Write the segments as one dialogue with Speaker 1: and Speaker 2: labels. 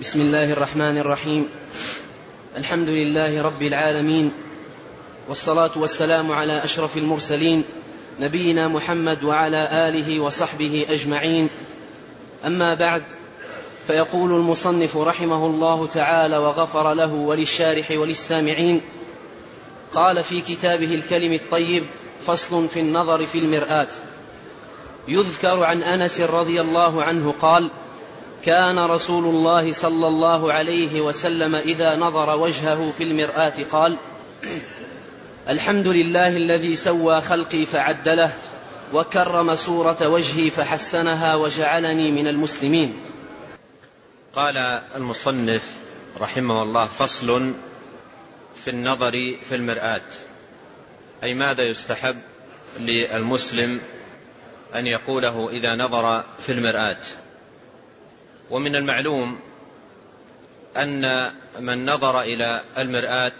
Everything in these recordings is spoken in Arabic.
Speaker 1: بسم الله الرحمن الرحيم. الحمد لله رب العالمين والصلاة والسلام على أشرف المرسلين نبينا محمد وعلى آله وصحبه أجمعين. أما بعد فيقول المصنف رحمه الله تعالى وغفر له وللشارح وللسامعين قال في كتابه الكلم الطيب فصل في النظر في المرآة. يذكر عن أنس رضي الله عنه قال كان رسول الله صلى الله عليه وسلم إذا نظر وجهه في المرآة قال الحمد لله الذي سوى خلقي فعدله وكرم صورة وجهي فحسنها وجعلني من المسلمين.
Speaker 2: قال المصنف رحمه الله فصل في النظر في المرآة. أي ماذا يستحب للمسلم أن يقوله إذا نظر في المرآة؟ ومن المعلوم أن من نظر إلى المرآة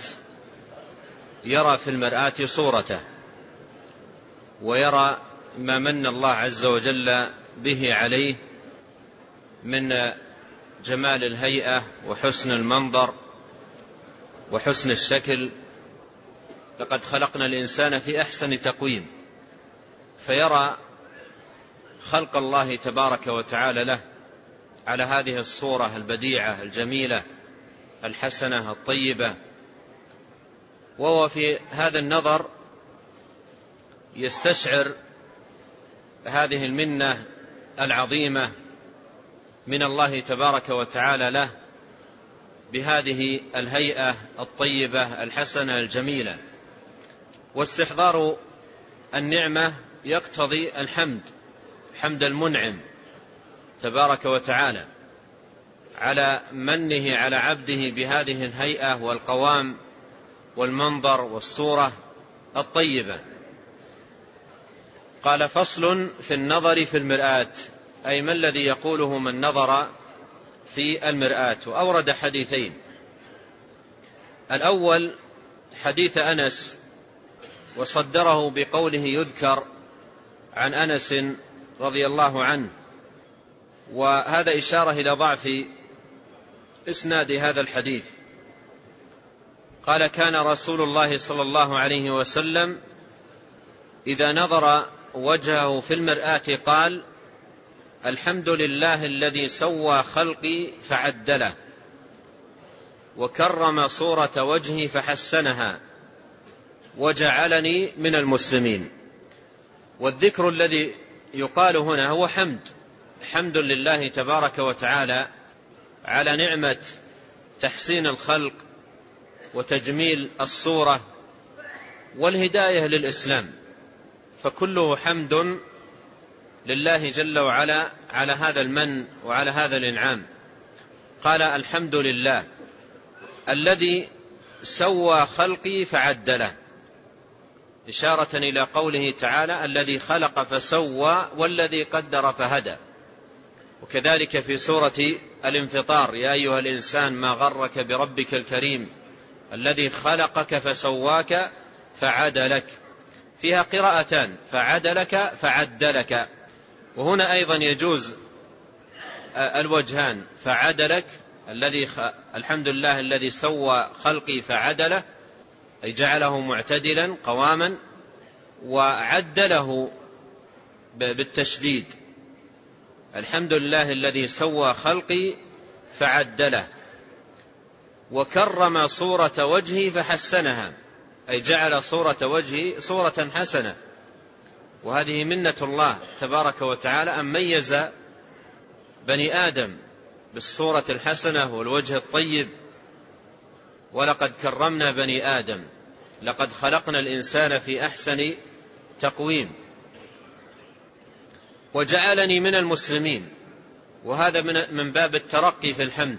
Speaker 2: يرى في المرآة صورته ويرى ما من الله عز وجل به عليه من جمال الهيئة وحسن المنظر وحسن الشكل. لقد خلقنا الإنسان في أحسن تقويم فيرى خلق الله تبارك وتعالى له على هذه الصورة البديعة الجميلة الحسنة الطيبة. وهو في هذا النظر يستشعر هذه المنة العظيمة من الله تبارك وتعالى له بهذه الهيئة الطيبة الحسنة الجميلة. واستحضار النعمة يقتضي الحمد حمد المنعم. تبارك وتعالى على منه على عبده بهذه الهيئة والقوام والمنظر والصورة الطيبة. قال فصل في النظر في المرآة أي ما الذي يقوله من نظر في المرآة. وأورد حديثين. الأول حديث أنس وصدره بقوله يذكر عن أنس رضي الله عنه. وهذا إشارة إلى ضعف إسناد هذا الحديث. قال كان رسول الله صلى الله عليه وسلم إذا نظر وجهه في المرآة قال الحمد لله الذي سوى خلقي فعدله وكرم صورة وجهي فحسنها وجعلني من المسلمين والذكر الذي يقال هنا هو حمد. حمد لله تبارك وتعالى على نعمة تحسين الخلق وتجميل الصورة والهداية للإسلام. فكله حمد لله جل وعلا على هذا المن وعلى هذا الإنعام. قال الحمد لله الذي سوى خلقي فعدله إشارة إلى قوله تعالى الذي خلق فسوى والذي قدر فهدى. وكذلك في سورة الانفطار يا أيها الإنسان ما غرك بربك الكريم الذي خلقك فسواك فعدلك. فيها قراءتان فعدلك فعدلك. وهنا أيضا يجوز الوجهان فعدلك الذي الحمد لله الذي سوى خلقي فعدله أي جعله معتدلا قواما وعدله بالتشديد. الحمد لله الذي سوى خلقي فعدله وكرم صورة وجهي فحسنها أي جعل صورة وجهي صورة حسنة. وهذه منة الله تبارك وتعالى أن ميز بني آدم بالصورة الحسنة والوجه الطيب. ولقد كرمنا بني آدم لقد خلقنا الإنسان في أحسن تقويم. وجعلني من المسلمين. وهذا من من باب الترقي في الحمد.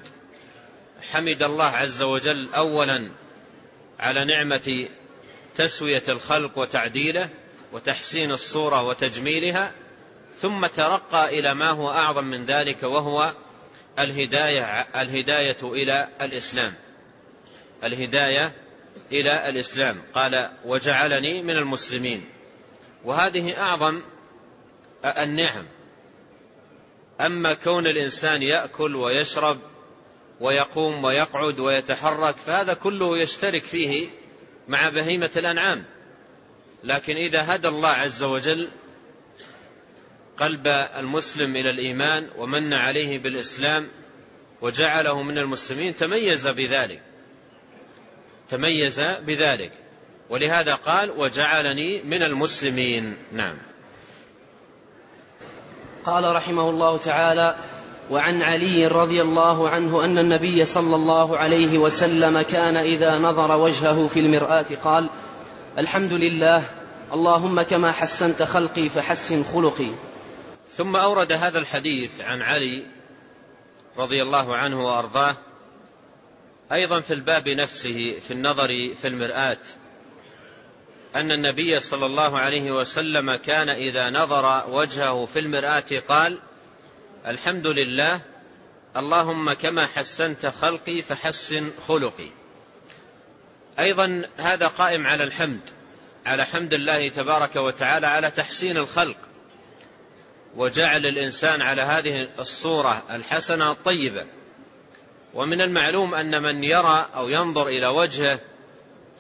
Speaker 2: حمد الله عز وجل أولا على نعمة تسوية الخلق وتعديله وتحسين الصورة وتجميلها ثم ترقى إلى ما هو أعظم من ذلك وهو الهداية, الهداية إلى الإسلام. الهداية إلى الإسلام. قال وجعلني من المسلمين. وهذه أعظم النعم. أما كون الإنسان يأكل ويشرب ويقوم ويقعد ويتحرك فهذا كله يشترك فيه مع بهيمة الأنعام. لكن إذا هدى الله عز وجل قلب المسلم إلى الإيمان ومن عليه بالإسلام وجعله من المسلمين تميز بذلك. تميز بذلك. ولهذا قال وجعلني من المسلمين. نعم.
Speaker 1: قال رحمه الله تعالى وعن علي رضي الله عنه أن النبي صلى الله عليه وسلم كان إذا نظر وجهه في المرآة قال الحمد لله اللهم كما حسنت خلقي فحسن خلقي.
Speaker 2: ثم أورد هذا الحديث عن علي رضي الله عنه وأرضاه أيضا في الباب نفسه في النظر في المرآة. أن النبي صلى الله عليه وسلم كان إذا نظر وجهه في المرآة قال الحمد لله اللهم كما حسنت خلقي فحسن خلقي. أيضا هذا قائم على الحمد على حمد الله تبارك وتعالى على تحسين الخلق. وجعل الإنسان على هذه الصورة الحسنة الطيبه ومن المعلوم أن من يرى أو ينظر إلى وجهه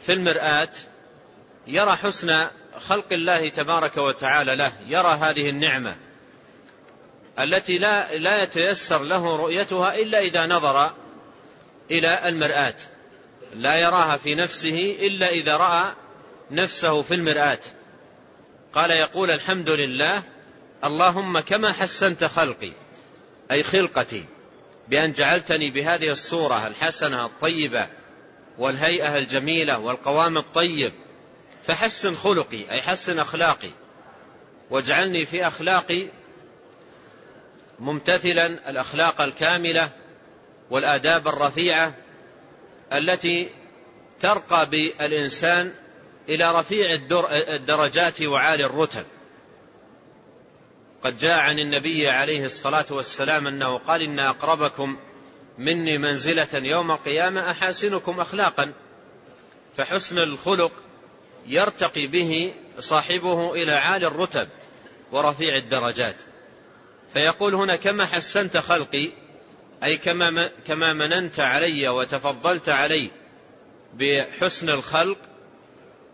Speaker 2: في المرآة يرى حسن خلق الله تبارك وتعالى له يرى هذه النعمة التي لا لا يتيسر له رؤيتها إلا إذا نظر إلى المرآة. لا يراها في نفسه إلا إذا رأى نفسه في المرآة. قال يقول الحمد لله اللهم كما حسنت خلقي أي خلقتي بأن جعلتني بهذه الصورة الحسنة الطيبة والهيئة الجميلة والقوام الطيب فحسن خلقي أي حسن أخلاقي. واجعلني في أخلاقي ممتثلا الأخلاق الكاملة والآداب الرفيعة التي ترقى بالإنسان إلى رفيع الدرجات وعالي الرتب. قد جاء عن النبي عليه الصلاة والسلام أنه قال إن أقربكم مني منزلة يوم القيامة أحاسنكم أخلاقا. فحسن الخلق يرتقي به صاحبه إلى عالي الرتب ورفيع الدرجات. فيقول هنا كما حسنت خلقي أي كما كما مننت علي وتفضلت علي بحسن الخلق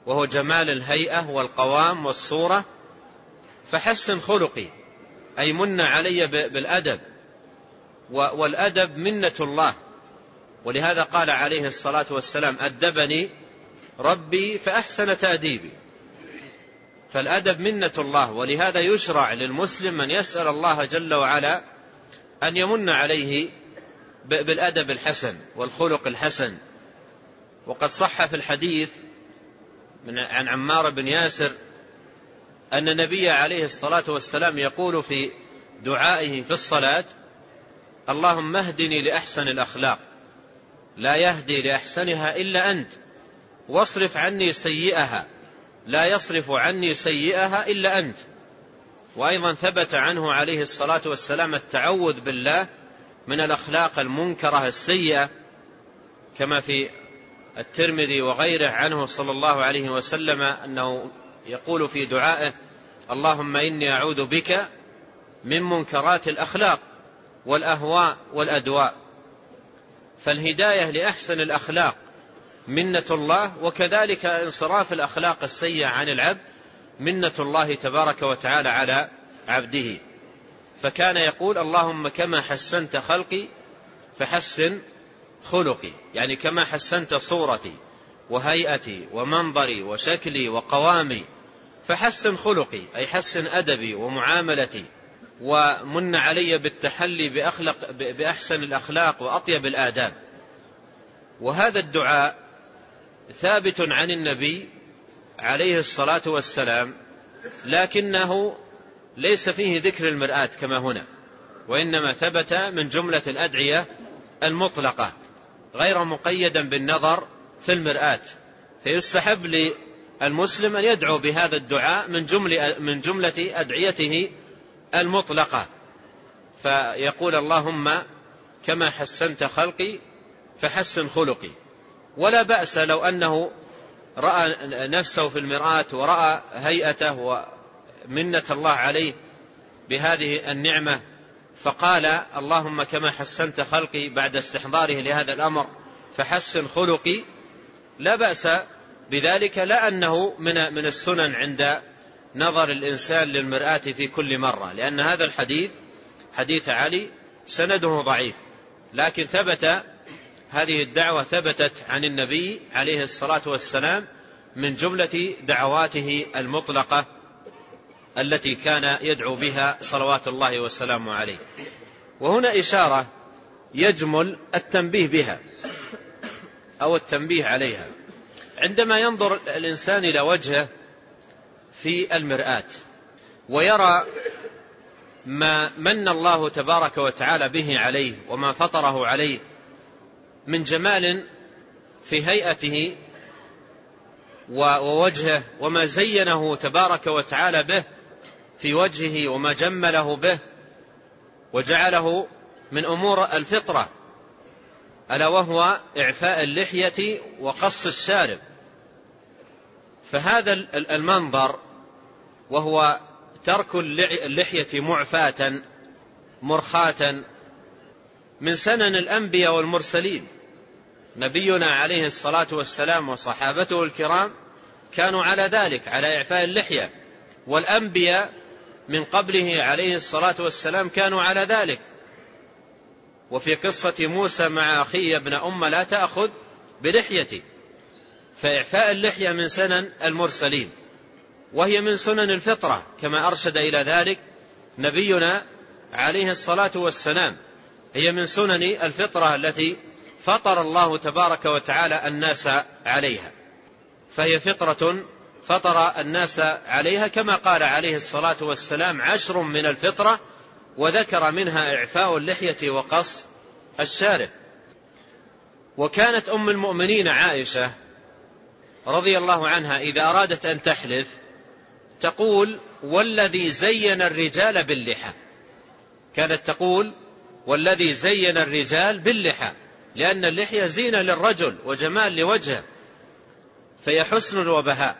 Speaker 2: وهو جمال الهيئة والقوام والصورة فحسن خلقي أي من علي بالأدب والأدب منة الله. ولهذا قال عليه الصلاة والسلام أدبني ربي فأحسن تأديبي. فالأدب منة الله ولهذا يشرع للمسلم أن يسأل الله جل وعلا أن يمن عليه بالأدب الحسن والخلق الحسن. وقد صح في الحديث من عن عمار بن ياسر أن النبي عليه الصلاة والسلام يقول في دعائه في الصلاة اللهم اهدني لأحسن الأخلاق لا يهدي لأحسنها إلا أنت واصرف عني سيئها. لا يصرف عني سيئها إلا أنت. وأيضا ثبت عنه عليه الصلاة والسلام التعوذ بالله من الأخلاق المنكرة السيئة كما في الترمذي وغيره عنه صلى الله عليه وسلم أنه يقول في دعائه اللهم إني أعوذ بك من منكرات الأخلاق والأهواء والأدواء. فالهداية لأحسن الأخلاق منة الله وكذلك انصراف الأخلاق السيئة عن العبد منة الله تبارك وتعالى على عبده. فكان يقول اللهم كما حسنت خلقي فحسن خلقي يعني كما حسنت صورتي وهيئتي ومنظري وشكلي وقوامي فحسن خلقي أي حسن أدبي ومعاملتي. ومن علي بالتحلي بأخلق بأحسن الأخلاق وأطيب الآداب. وهذا الدعاء ثابت عن النبي عليه الصلاة والسلام لكنه ليس فيه ذكر المرآة كما هنا وإنما ثبت من جملة الأدعية المطلقة غير مقيدا بالنظر في المرآة. فيستحب للمسلم أن يدعو بهذا الدعاء من جملة, من جملة أدعيته المطلقة. فيقول اللهم كما حسنت خلقي فحسن خلقي. ولا بأس لو أنه رأى نفسه في المرآة ورأى هيئته ومنة الله عليه بهذه النعمة فقال اللهم كما حسنت خلقي بعد استحضاره لهذا الأمر فحسن خلقي. لا بأس بذلك لا أنه من من السنن عند نظر الإنسان للمرآة في كل مرة لأن هذا الحديث حديث علي سنده ضعيف لكن ثبت هذه الدعوة ثبتت عن النبي عليه الصلاة والسلام من جملة دعواته المطلقة التي كان يدعو بها صلوات الله وسلامه عليه. وهنا إشارة يجمل التنبيه بها أو التنبيه عليها. عندما ينظر الإنسان إلى وجهه في المرآة ويرى ما من الله تبارك وتعالى به عليه وما فطره عليه من جمال في هيئته ووجهه وما زينه تبارك وتعالى به في وجهه وما جمله به وجعله من أمور الفطرة ألا وهو إعفاء اللحية وقص الشارب فهذا المنظر وهو ترك اللحية معفاة مرخاة من سنن الأنبياء والمرسلين. نبينا عليه الصلاة والسلام وصحابته الكرام كانوا على ذلك على إعفاء اللحية. والأنبياء من قبله عليه الصلاة والسلام كانوا على ذلك. وفي قصة موسى مع أخي ابن أم لا تأخذ بلحيتي. فإعفاء اللحية من سنن المرسلين وهي من سنن الفطرة كما أرشد إلى ذلك نبينا عليه الصلاة والسلام. هي من سنن الفطرة التي فطر الله تبارك وتعالى الناس عليها. فهي فطرة فطر الناس عليها كما قال عليه الصلاة والسلام عشر من الفطرة وذكر منها إعفاء اللحية وقص الشارب. وكانت أم المؤمنين عائشة رضي الله عنها إذا أرادت أن تحلف تقول والذي زين الرجال باللحى. كانت تقول والذي زين الرجال باللحى. لأن اللحية زينة للرجل وجمال لوجهه فهي حسن وبهاء.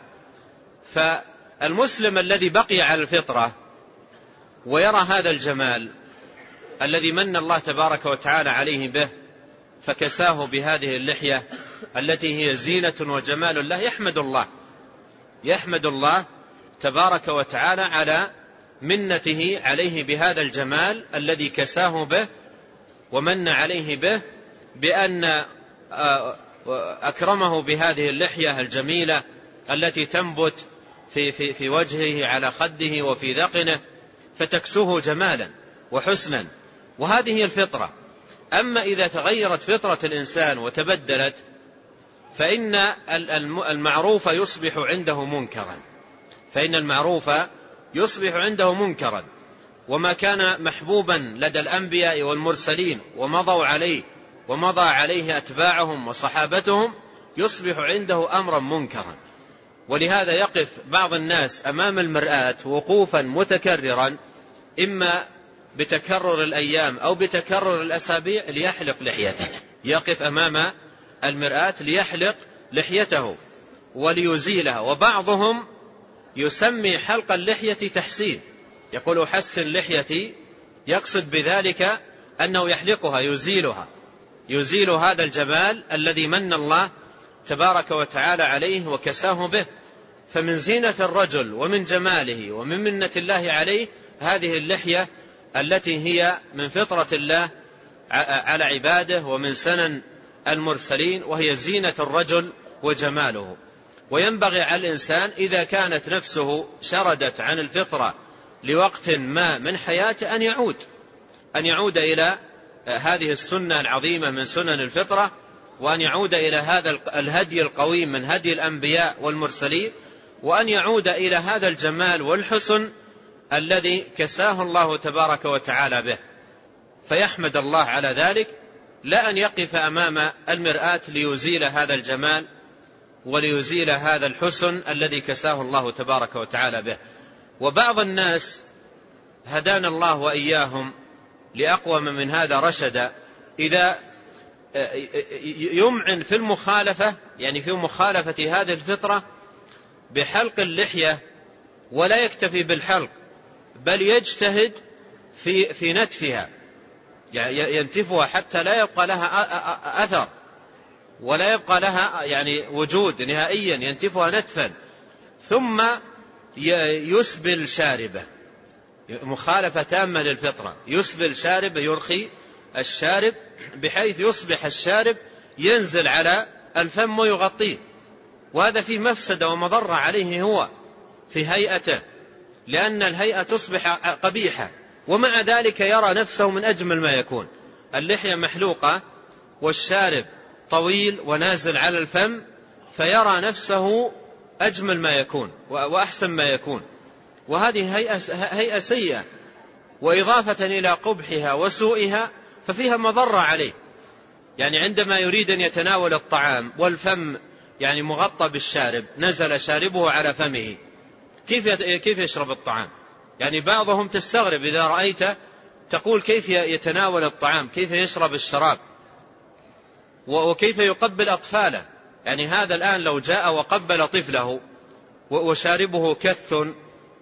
Speaker 2: فالمسلم الذي بقي على الفطرة ويرى هذا الجمال الذي من الله تبارك وتعالى عليه به فكساه بهذه اللحية التي هي زينة وجمال الله يحمد الله. يحمد الله تبارك وتعالى على منته عليه بهذا الجمال الذي كساه به ومن عليه به بأن آه، أكرمه بهذه اللحية الجميلة التي تنبت في, في, في وجهه على خده وفي ذقنه فتكسوه جمالا وحسنا. وهذه الفطرة أما إذا تغيرت فطرة الإنسان وتبدلت فإن المعروف يصبح عنده منكرا. فإن المعروف يصبح عنده منكرا. وما كان محبوبا لدى الأنبياء والمرسلين ومضوا عليه ومضى عليه أتباعهم وصحابتهم يصبح عنده أمرا منكرا. ولهذا يقف بعض الناس أمام المرآة وقوفا متكررا إما بتكرر الأيام أو بتكرر الأسابيع ليحلق لحيته. يقف أمام المرآة ليحلق لحيته وليزيلها. وبعضهم يسمي حلق اللحية تحسين. يقول حسن لحيتي يقصد بذلك أنه يحلقها يزيلها. يزيل هذا الجمال الذي من الله تبارك وتعالى عليه وكساه به. فمن زينة الرجل ومن جماله ومن منة الله عليه هذه اللحية التي هي من فطرة الله على عباده ومن سنن المرسلين وهي زينة الرجل وجماله. وينبغي على الإنسان إذا كانت نفسه شردت عن الفطرة لوقت ما من حياته أن يعود أن يعود إلى هذه السنة العظيمة من سنن الفطرة وأن يعود إلى هذا الهدي القويم من هدي الأنبياء والمرسلين وأن يعود إلى هذا الجمال والحسن الذي كساه الله تبارك وتعالى به. فيحمد الله على ذلك لا أن يقف أمام المرآة ليزيل هذا الجمال وليزيل هذا الحسن الذي كساه الله تبارك وتعالى به. وبعض الناس هدانا الله وإياهم لأقوم من هذا رشدا إذا يمعن في المخالفة يعني في مخالفة هذه الفطرة بحلق اللحية ولا يكتفي بالحلق بل يجتهد في في نتفها. ينتفها حتى لا يبقى لها أثر ولا يبقى لها يعني وجود نهائيا ينتفها نتفا. ثم يسبل شاربه. مخالفة تامة للفطرة. يسبل شاربه يرخي الشارب بحيث يصبح الشارب ينزل على الفم ويغطيه. وهذا فيه مفسدة ومضرة عليه هو في هيئته لأن الهيئة تصبح قبيحة. ومع ذلك يرى نفسه من أجمل ما يكون. اللحية محلوقة والشارب طويل ونازل على الفم فيرى نفسه أجمل ما يكون وأحسن ما يكون. وهذه هيئة, هيئة سيئة وإضافة إلى قبحها وسوءها ففيها مضرة عليه. يعني عندما يريد أن يتناول الطعام والفم يعني مغطى بالشارب نزل شاربه على فمه كيف كيف يشرب الطعام؟ يعني بعضهم تستغرب إذا رأيته تقول كيف يتناول الطعام كيف يشرب الشراب؟ وكيف يقبل أطفاله؟ يعني هذا الآن لو جاء وقبل طفله وشاربه كث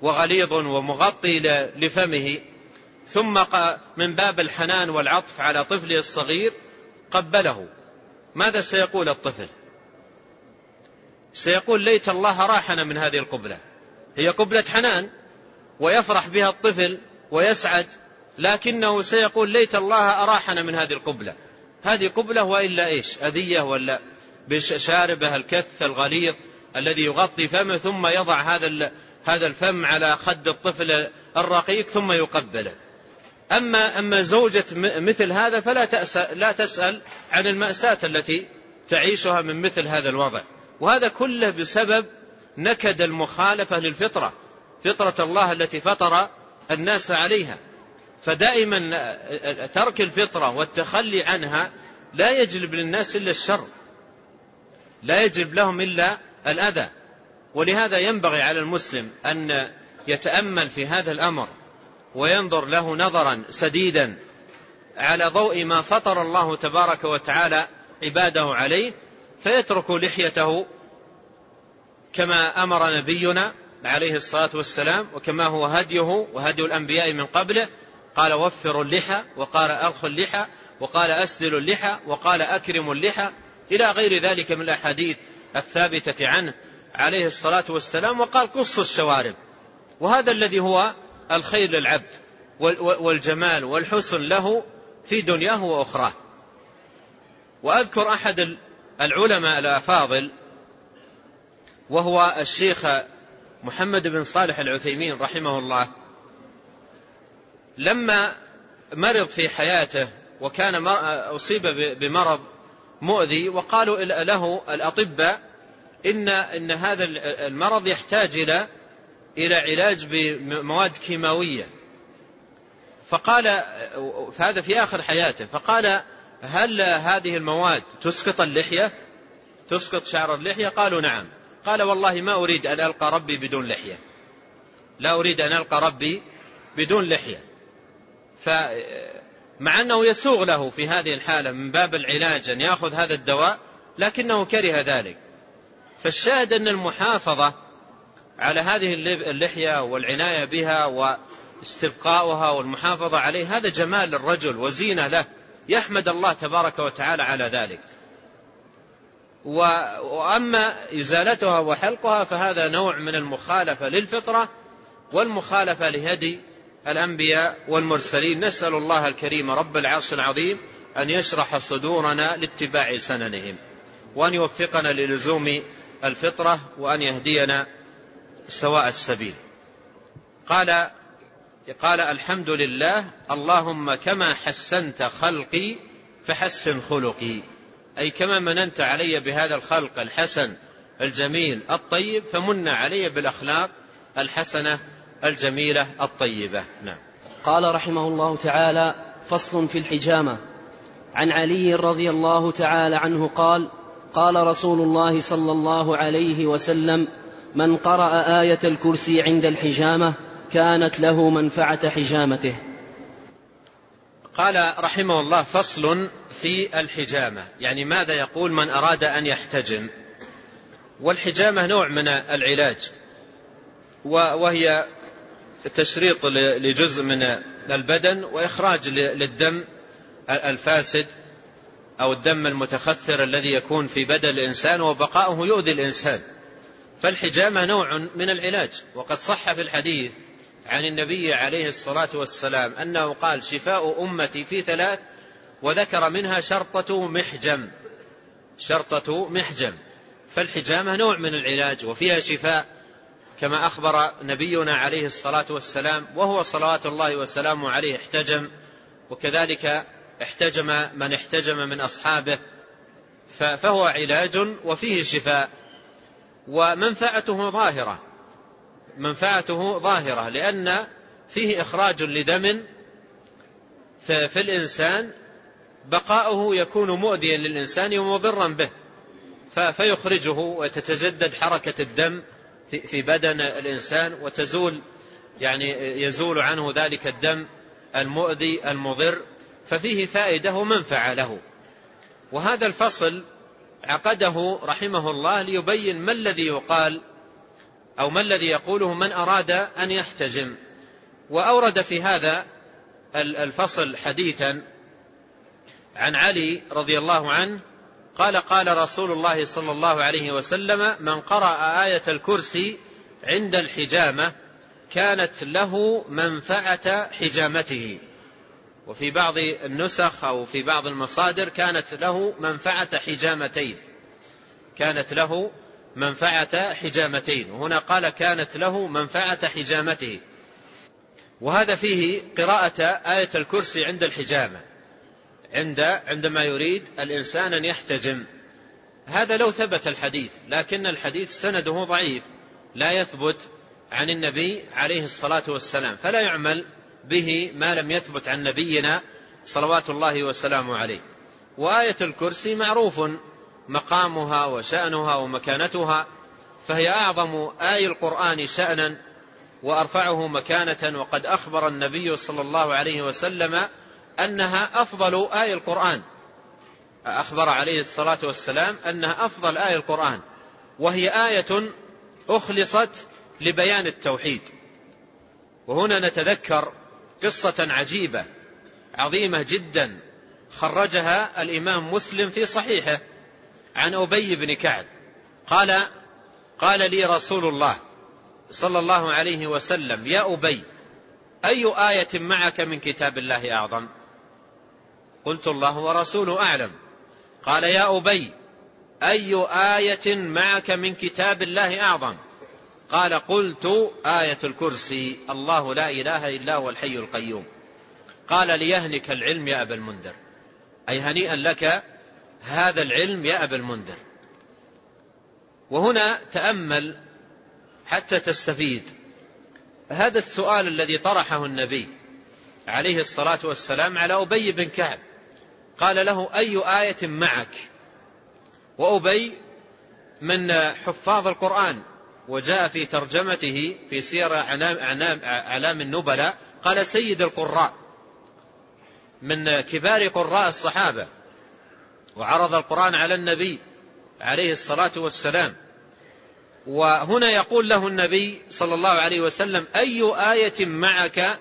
Speaker 2: وغليظ ومغطي لفمه. ثم من باب الحنان والعطف على طفله الصغير قبله. ماذا سيقول الطفل؟ سيقول ليت الله راحنا من هذه القبلة. هي قبلة حنان ويفرح بها الطفل ويسعد لكنه سيقول ليت الله أراحنا من هذه القبلة. هذه قبلة وإلا إيش؟ أذية ولا بشاربه الكث الغليظ الذي يغطي فمه ثم يضع هذا هذا الفم على خد الطفل الرقيق ثم يقبله. أما أما زوجة مثل هذا فلا تأسأل لا تسأل عن المأساة التي تعيشها من مثل هذا الوضع. وهذا كله بسبب نكد المخالفة للفطرة فطرة الله التي فطر الناس عليها. فدائما ترك الفطرة والتخلي عنها لا يجلب للناس إلا الشر لا يجلب لهم إلا الأذى. ولهذا ينبغي على المسلم أن يتأمل في هذا الأمر وينظر له نظرا سديدا على ضوء ما فطر الله تبارك وتعالى عباده عليه فيترك لحيته كما أمر نبينا عليه الصلاة والسلام وكما هو هديه وهدي الأنبياء من قبله قال وفروا اللحى وقال ارخوا اللحى وقال اسدلوا اللحى وقال اكرموا اللحى إلى غير ذلك من الأحاديث الثابتة عنه. عليه الصلاة والسلام وقال قصوا الشوارب. وهذا الذي هو الخير للعبد والجمال والحسن له في دنياه وأخراه. وأذكر أحد العلماء الأفاضل وهو الشيخ محمد بن صالح العثيمين رحمه الله. لما مرض في حياته وكان أصيب بمرض مؤذي وقالوا له الأطباء إن إن هذا المرض يحتاج إلى إلى علاج بمواد كيماوية. فقال هذا في آخر حياته. فقال هل هذه المواد تسقط اللحية؟ تسقط شعر اللحية؟ قالوا نعم. قال والله ما أريد أن ألقى ربي بدون لحية. لا أريد أن ألقى ربي بدون لحية. فمع أنه يسوغ له في هذه الحالة من باب العلاج أن يأخذ هذا الدواء لكنه كره ذلك. فالشاهد أن المحافظة على هذه اللحية والعناية بها واستبقاؤها والمحافظة عليه هذا جمال للرجل وزينة له يحمد الله تبارك وتعالى على ذلك. وأما إزالتها وحلقها فهذا نوع من المخالفة للفطرة والمخالفة لهدي الأنبياء والمرسلين. نسأل الله الكريم رب العرش العظيم أن يشرح صدورنا لاتباع سننهم وأن يوفقنا للزوم الفطرة وأن يهدينا سواء السبيل. قال قال الحمد لله اللهم كما حسنت خلقي فحسن خلقي. أي كما مننت علي بهذا الخلق الحسن الجميل الطيب فمن علي بالأخلاق الحسنة الجميلة الطيبة. نعم.
Speaker 1: قال رحمه الله تعالى فصل في الحجامة. عن علي رضي الله تعالى عنه قال قال رسول الله صلى الله عليه وسلم من قرأ آية الكرسي عند الحجامة كانت له منفعة حجامته.
Speaker 2: قال رحمه الله فصل في الحجامة يعني ماذا يقول من أراد أن يحتجم؟ والحجامة نوع من العلاج وهي تشريط لجزء من البدن وإخراج للدم الفاسد أو الدم المتخثر الذي يكون في بدن الإنسان وبقاؤه يؤذي الإنسان. فالحجامة نوع من العلاج. وقد صح في الحديث عن النبي عليه الصلاة والسلام أنه قال شفاء أمتي في ثلاث وذكر منها شرطة محجم. شرطة محجم. فالحجامة نوع من العلاج وفيها شفاء كما أخبر نبينا عليه الصلاة والسلام وهو صلوات الله وسلامه عليه احتجم. وكذلك احتجم من احتجم من أصحابه فهو علاج وفيه شفاء ومنفعته ظاهرة منفعته ظاهرة لأن فيه إخراج لدم في الإنسان بقاؤه يكون مؤذيا للإنسان ومضرا به فيخرجه وتتجدد حركة الدم في بدن الإنسان وتزول يعني يزول عنه ذلك الدم المؤذي المضر ففيه فائدة ومنفعة له. وهذا الفصل عقده رحمه الله ليبين ما الذي يقال أو ما الذي يقوله من أراد أن يحتجم. وأورد في هذا الفصل حديثا عن علي رضي الله عنه قال قال رسول الله صلى الله عليه وسلم من قرأ آية الكرسي عند الحجامة كانت له منفعة حجامته. وفي بعض النسخ أو في بعض المصادر كانت له منفعة حجامتين. كانت له منفعة حجامتين. وهنا قال كانت له منفعة حجامته. وهذا فيه قراءة آية الكرسي عند الحجامة. عند عندما يريد الإنسان أن يحتجم. هذا لو ثبت الحديث لكن الحديث سنده ضعيف لا يثبت عن النبي عليه الصلاة والسلام. فلا يعمل به ما لم يثبت عن نبينا صلوات الله وسلامه عليه. وآية الكرسي معروف مقامها وشأنها ومكانتها فهي أعظم آي القرآن شأنا وأرفعه مكانة وقد أخبر النبي صلى الله عليه وسلم أنها أفضل آي القرآن. أخبر عليه الصلاة والسلام أنها أفضل آي القرآن. وهي آية أخلصت لبيان التوحيد. وهنا نتذكر قصة عجيبة عظيمة جدا. خرجها الإمام مسلم في صحيحه عن أبي بن كعب. قال قال لي رسول الله صلى الله عليه وسلم يا أبي أي آية معك من كتاب الله أعظم؟ قلت الله ورسوله أعلم. قال يا أبي أي آية معك من كتاب الله أعظم؟ قال قلت آية الكرسي الله لا إله إلا هو الحي القيوم. قال ليهنك العلم يا أبا المنذر. أي هنيئا لك هذا العلم يا أبا المنذر. وهنا تأمل حتى تستفيد هذا السؤال الذي طرحه النبي عليه الصلاة والسلام على أبي بن كعب. قال له أي آية معك؟ وأبي من حفاظ القرآن. وجاء في ترجمته في سير أعلام النبلاء قال سيد القراء من كبار قراء الصحابة وعرض القرآن على النبي عليه الصلاة والسلام. وهنا يقول له النبي صلى الله عليه وسلم أي آية معك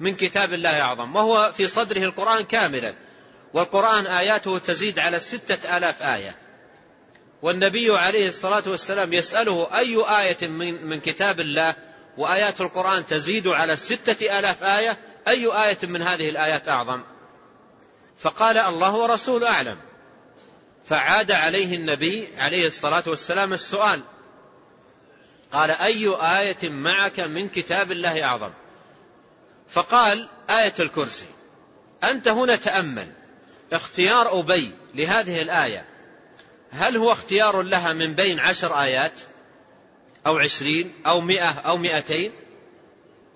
Speaker 2: من كتاب الله أعظم؟ وهو في صدره القرآن كاملا والقرآن آياته تزيد على ستة آلاف آية. والنبي عليه الصلاة والسلام يسأله أي آية من, من كتاب الله وآيات القرآن تزيد على ستة آلاف آية؟ أي آية من هذه الآيات أعظم؟ فقال الله ورسول أعلم. فعاد عليه النبي عليه الصلاة والسلام السؤال قال أي آية معك من كتاب الله أعظم؟ فقال آية الكرسي أنت هنا تأمل اختيار أبي لهذه الآية هل هو اختيار لها من بين عشر آيات أو عشرين أو مئة أو مئتين؟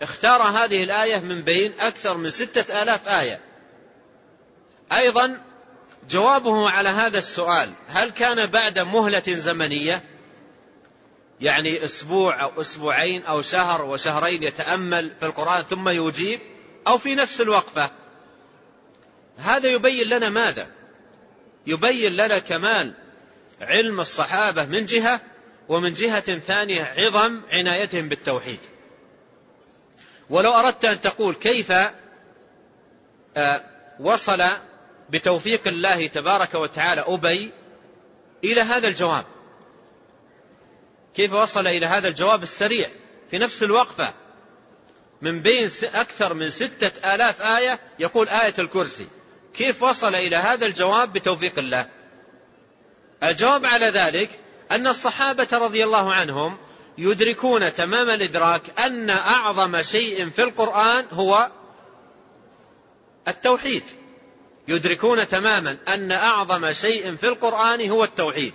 Speaker 2: اختار هذه الآية من بين أكثر من ستة آلاف آية. أيضا جوابه على هذا السؤال هل كان بعد مهلة زمنية؟ يعني أسبوع أو أسبوعين أو شهر وشهرين يتأمل في القرآن ثم يجيب أو في نفس الوقفة؟ هذا يبين لنا ماذا؟ يبين لنا كمال علم الصحابة من جهة ومن جهة ثانية عظم عنايتهم بالتوحيد. ولو أردت أن تقول كيف آه، وصل بتوفيق الله تبارك وتعالى أبي إلى هذا الجواب. كيف وصل إلى هذا الجواب السريع؟ في نفس الوقفة من بين أكثر من ستة آلاف آية يقول آية الكرسي. كيف وصل إلى هذا الجواب بتوفيق الله؟ الجواب على ذلك أن الصحابة رضي الله عنهم يدركون تمام الإدراك أن أعظم شيء في القرآن هو التوحيد. يدركون تماما أن أعظم شيء في القرآن هو التوحيد.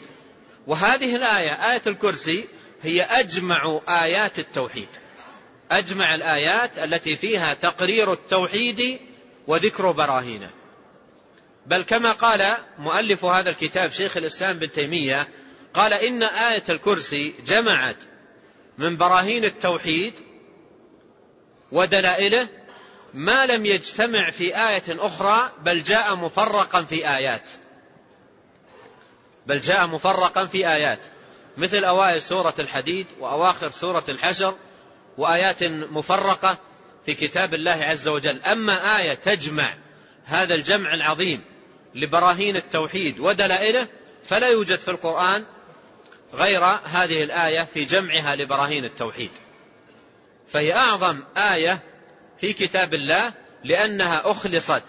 Speaker 2: وهذه الآية آية الكرسي هي أجمع آيات التوحيد. أجمع الآيات التي فيها تقرير التوحيد وذكر براهينه. بل كما قال مؤلف هذا الكتاب شيخ الإسلام بن تيمية قال إن آية الكرسي جمعت من براهين التوحيد ودلائله ما لم يجتمع في آية أخرى بل جاء مفرقا في آيات. بل جاء مفرقا في آيات. مثل أوائل سورة الحديد وأواخر سورة الحشر وآيات مفرقة في كتاب الله عز وجل. أما آية تجمع هذا الجمع العظيم لبراهين التوحيد ودلائله فلا يوجد في القرآن غير هذه الآية في جمعها لبراهين التوحيد. فهي أعظم آية في كتاب الله لأنها أخلصت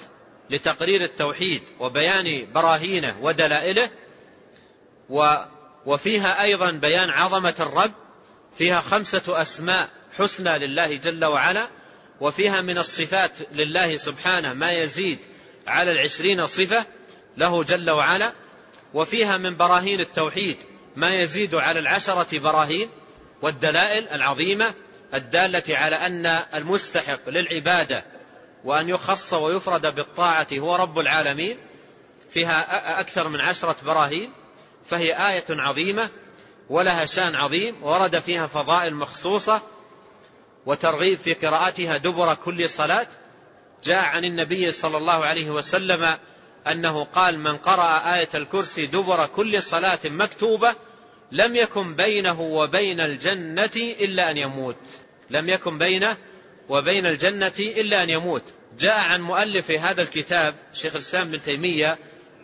Speaker 2: لتقرير التوحيد وبيان براهينه ودلائله وفيها أيضا بيان عظمة الرب فيها خمسة أسماء حسنى لله جل وعلا وفيها من الصفات لله سبحانه ما يزيد على العشرين صفة له جل وعلا وفيها من براهين التوحيد ما يزيد على العشرة براهين والدلائل العظيمة الدالة على أن المستحق للعبادة وأن يخص ويفرد بالطاعة هو رب العالمين فيها أكثر من عشرة براهين فهي آية عظيمة ولها شأن عظيم ورد فيها فضائل مخصوصة وترغيب في قراءتها دبر كل صلاة جاء عن النبي صلى الله عليه وسلم أنه قال من قرأ آية الكرسي دبر كل صلاة مكتوبة لم يكن بينه وبين الجنة إلا أن يموت. لم يكن بينه وبين الجنة إلا أن يموت. جاء عن مؤلف هذا الكتاب شيخ الإسلام بن تيمية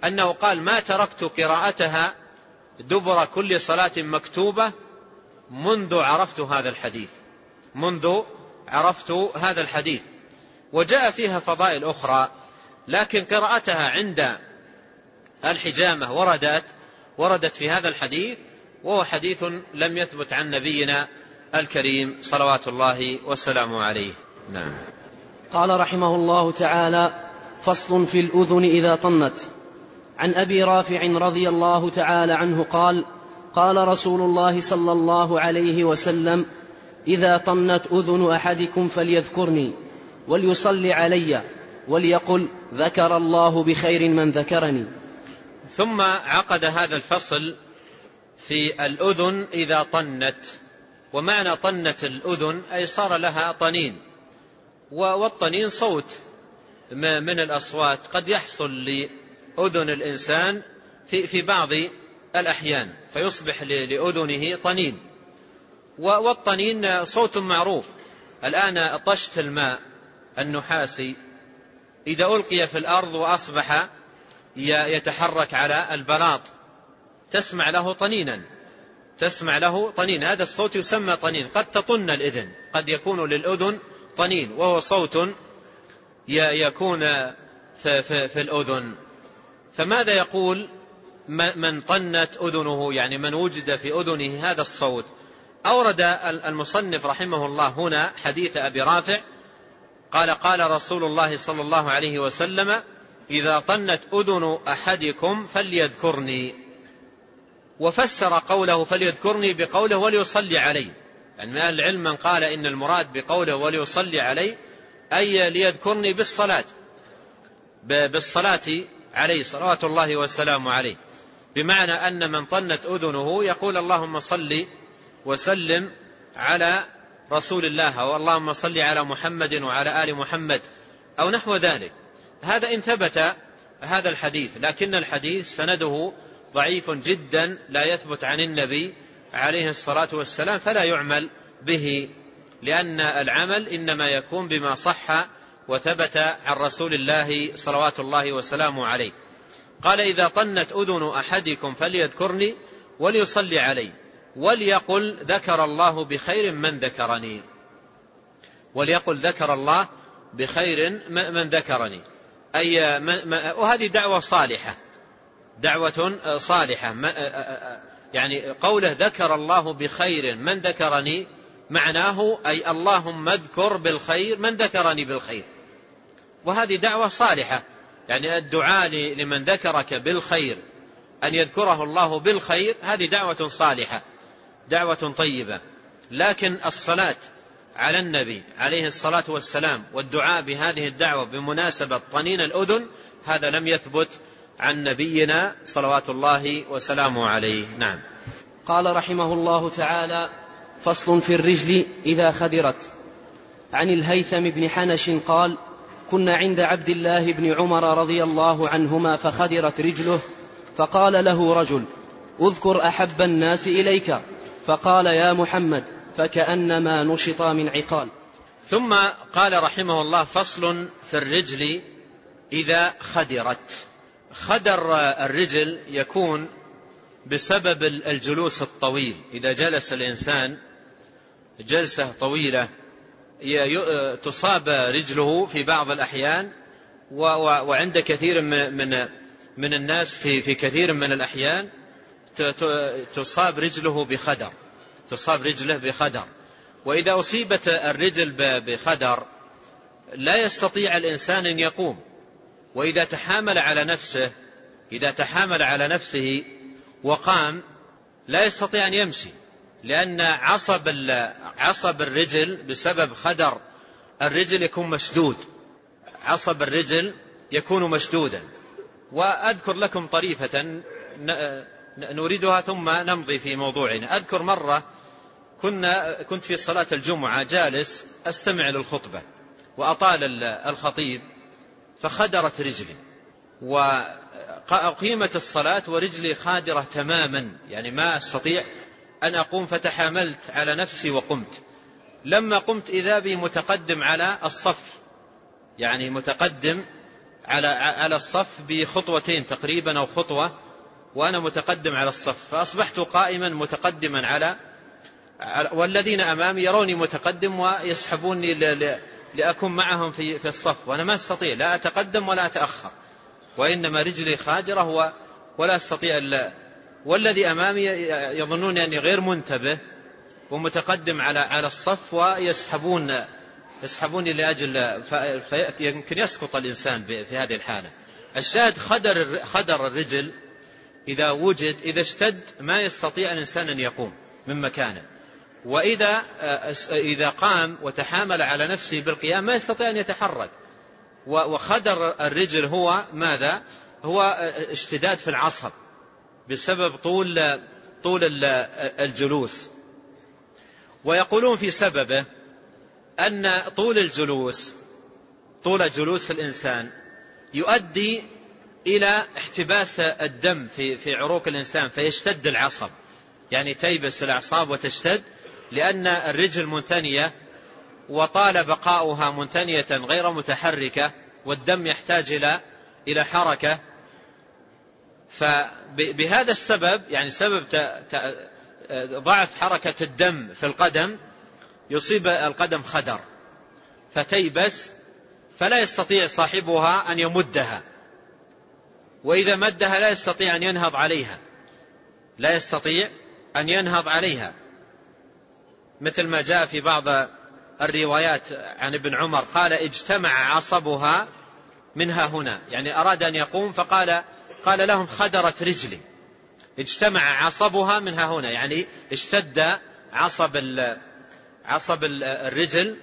Speaker 2: أنه قال ما تركت قراءتها دبر كل صلاة مكتوبة منذ عرفت هذا الحديث. منذ عرفت هذا الحديث. وجاء فيها فضائل أخرى. لكن قراءتها عند الحجامة وردت وردت في هذا الحديث وهو حديث لم يثبت عن نبينا الكريم صلوات الله وسلامه عليه. نعم.
Speaker 1: قال رحمه الله تعالى فصل في الأذن إذا طنت. عن أبي رافع رضي الله تعالى عنه قال قال رسول الله صلى الله عليه وسلم إذا طنت أذن أحدكم فليذكرني وليصلي علي. وليقل ذكر الله بخير من ذكرني.
Speaker 2: ثم عقد هذا الفصل في الأذن إذا طنت. ومعنى طنت الأذن أي صار لها طنين. والطنين صوت من الأصوات قد يحصل لأذن الإنسان في, في بعض الأحيان فيصبح لأذنه طنين. والطنين صوت معروف. الآن طشت الماء النحاسي إذا ألقي في الأرض وأصبح يتحرك على البلاط تسمع له طنينا. تسمع له طنين. هذا الصوت يسمى طنين. قد تطن الإذن. قد يكون للأذن طنين وهو صوت يكون في, في, في الأذن. فماذا يقول من طنت أذنه؟ يعني من وجد في أذنه هذا الصوت. أورد المصنف رحمه الله هنا حديث أبي رافع قال قال رسول الله صلى الله عليه وسلم إذا طنت أذن أحدكم فليذكرني. وفسر قوله فليذكرني بقوله وليصلي علي. يعني من العلم من قال إن المراد بقوله وليصلي علي أي ليذكرني بالصلاة. بالصلاة عليه صلوات الله وسلامه عليه. بمعنى أن من طنت أذنه يقول اللهم صل وسلم على رسول الله أو اللهم صل على محمد وعلى آل محمد أو نحو ذلك. هذا إن ثبت هذا الحديث لكن الحديث سنده ضعيف جدا لا يثبت عن النبي عليه الصلاة والسلام فلا يعمل به لأن العمل إنما يكون بما صح وثبت عن رسول الله صلوات الله وسلامه عليه. قال إذا طنت أذن أحدكم فليذكرني وليصلي علي. وليقل ذكر الله بخير من ذكرني. وليقل ذكر الله بخير من ذكرني. أي وهذه دعوة صالحة. دعوة صالحة. يعني قوله ذكر الله بخير من ذكرني معناه أي اللهم اذكر بالخير من ذكرني بالخير. وهذه دعوة صالحة. يعني الدعاء لمن ذكرك بالخير أن يذكره الله بالخير هذه دعوة صالحة. دعوة طيبة. لكن الصلاة على النبي عليه الصلاة والسلام والدعاء بهذه الدعوة بمناسبة طنين الأذن هذا لم يثبت عن نبينا صلوات الله وسلامه عليه. نعم.
Speaker 1: قال رحمه الله تعالى فصل في الرجل إذا خدرت. عن الهيثم بن حنش قال كنا عند عبد الله بن عمر رضي الله عنهما فخدرت رجله فقال له رجل اذكر أحب الناس إليك. فقال يا محمد فكأنما نشط من عقال.
Speaker 2: ثم قال رحمه الله فصل في الرجل إذا خدرت. خدر الرجل يكون بسبب الجلوس الطويل. إذا جلس الإنسان جلسة طويلة تصاب رجله في بعض الأحيان وعند كثير من من الناس في في كثير من الأحيان تصاب رجله بخدر. تصاب رجله بخدر. وإذا أصيبت الرجل بخدر لا يستطيع الإنسان أن يقوم. وإذا تحامل على نفسه إذا تحامل على نفسه وقام لا يستطيع أن يمشي. لأن عصب عصب الرجل بسبب خدر الرجل يكون مشدود. عصب الرجل يكون مشدودا. وأذكر لكم طريفة نريدها ثم نمضي في موضوعنا. أذكر مرة كنا كنت في صلاة الجمعة جالس أستمع للخطبة وأطال الخطيب فخدرت رجلي وقيمت الصلاة ورجلي خادرة تماما. يعني ما أستطيع أن أقوم فتحاملت على نفسي وقمت. لما قمت إذا بي متقدم على الصف يعني متقدم على على الصف بخطوتين تقريبا أو خطوة وأنا متقدم على الصف فأصبحت قائما متقدما على والذين أمامي يروني متقدم ويسحبوني لأكون معهم في الصف وأنا ما أستطيع لا أتقدم ولا أتأخر وإنما رجلي خادرة ولا أستطيع والذي أمامي يظنون أني غير منتبه ومتقدم على على الصف ويسحبون يسحبوني لأجل يمكن يسقط الإنسان في هذه الحالة. الشاهد خدر خدر الرجل إذا وجد إذا اشتد ما يستطيع الإنسان أن يقوم من مكانه. وإذا إذا قام وتحامل على نفسه بالقيام ما يستطيع أن يتحرك. وخدر الرجل هو ماذا؟ هو اشتداد في العصب بسبب طول طول الجلوس. ويقولون في سببه أن طول الجلوس طول جلوس الإنسان يؤدي إلى احتباس الدم في في عروق الإنسان فيشتد العصب. يعني تيبس الأعصاب وتشتد لأن الرجل منثنية وطال بقاؤها منثنية غير متحركة والدم يحتاج إلى إلى حركة. فبهذا السبب يعني سبب ضعف حركة الدم في القدم يصيب القدم خدر فتيبس فلا يستطيع صاحبها أن يمدها. وإذا مدها لا يستطيع أن ينهض عليها. لا يستطيع أن ينهض عليها. مثل ما جاء في بعض الروايات عن ابن عمر قال اجتمع عصبها منها هنا. يعني أراد أن يقوم فقال قال لهم خدرت رجلي. اجتمع عصبها منها هنا. يعني اشتد عصب عصب الرجل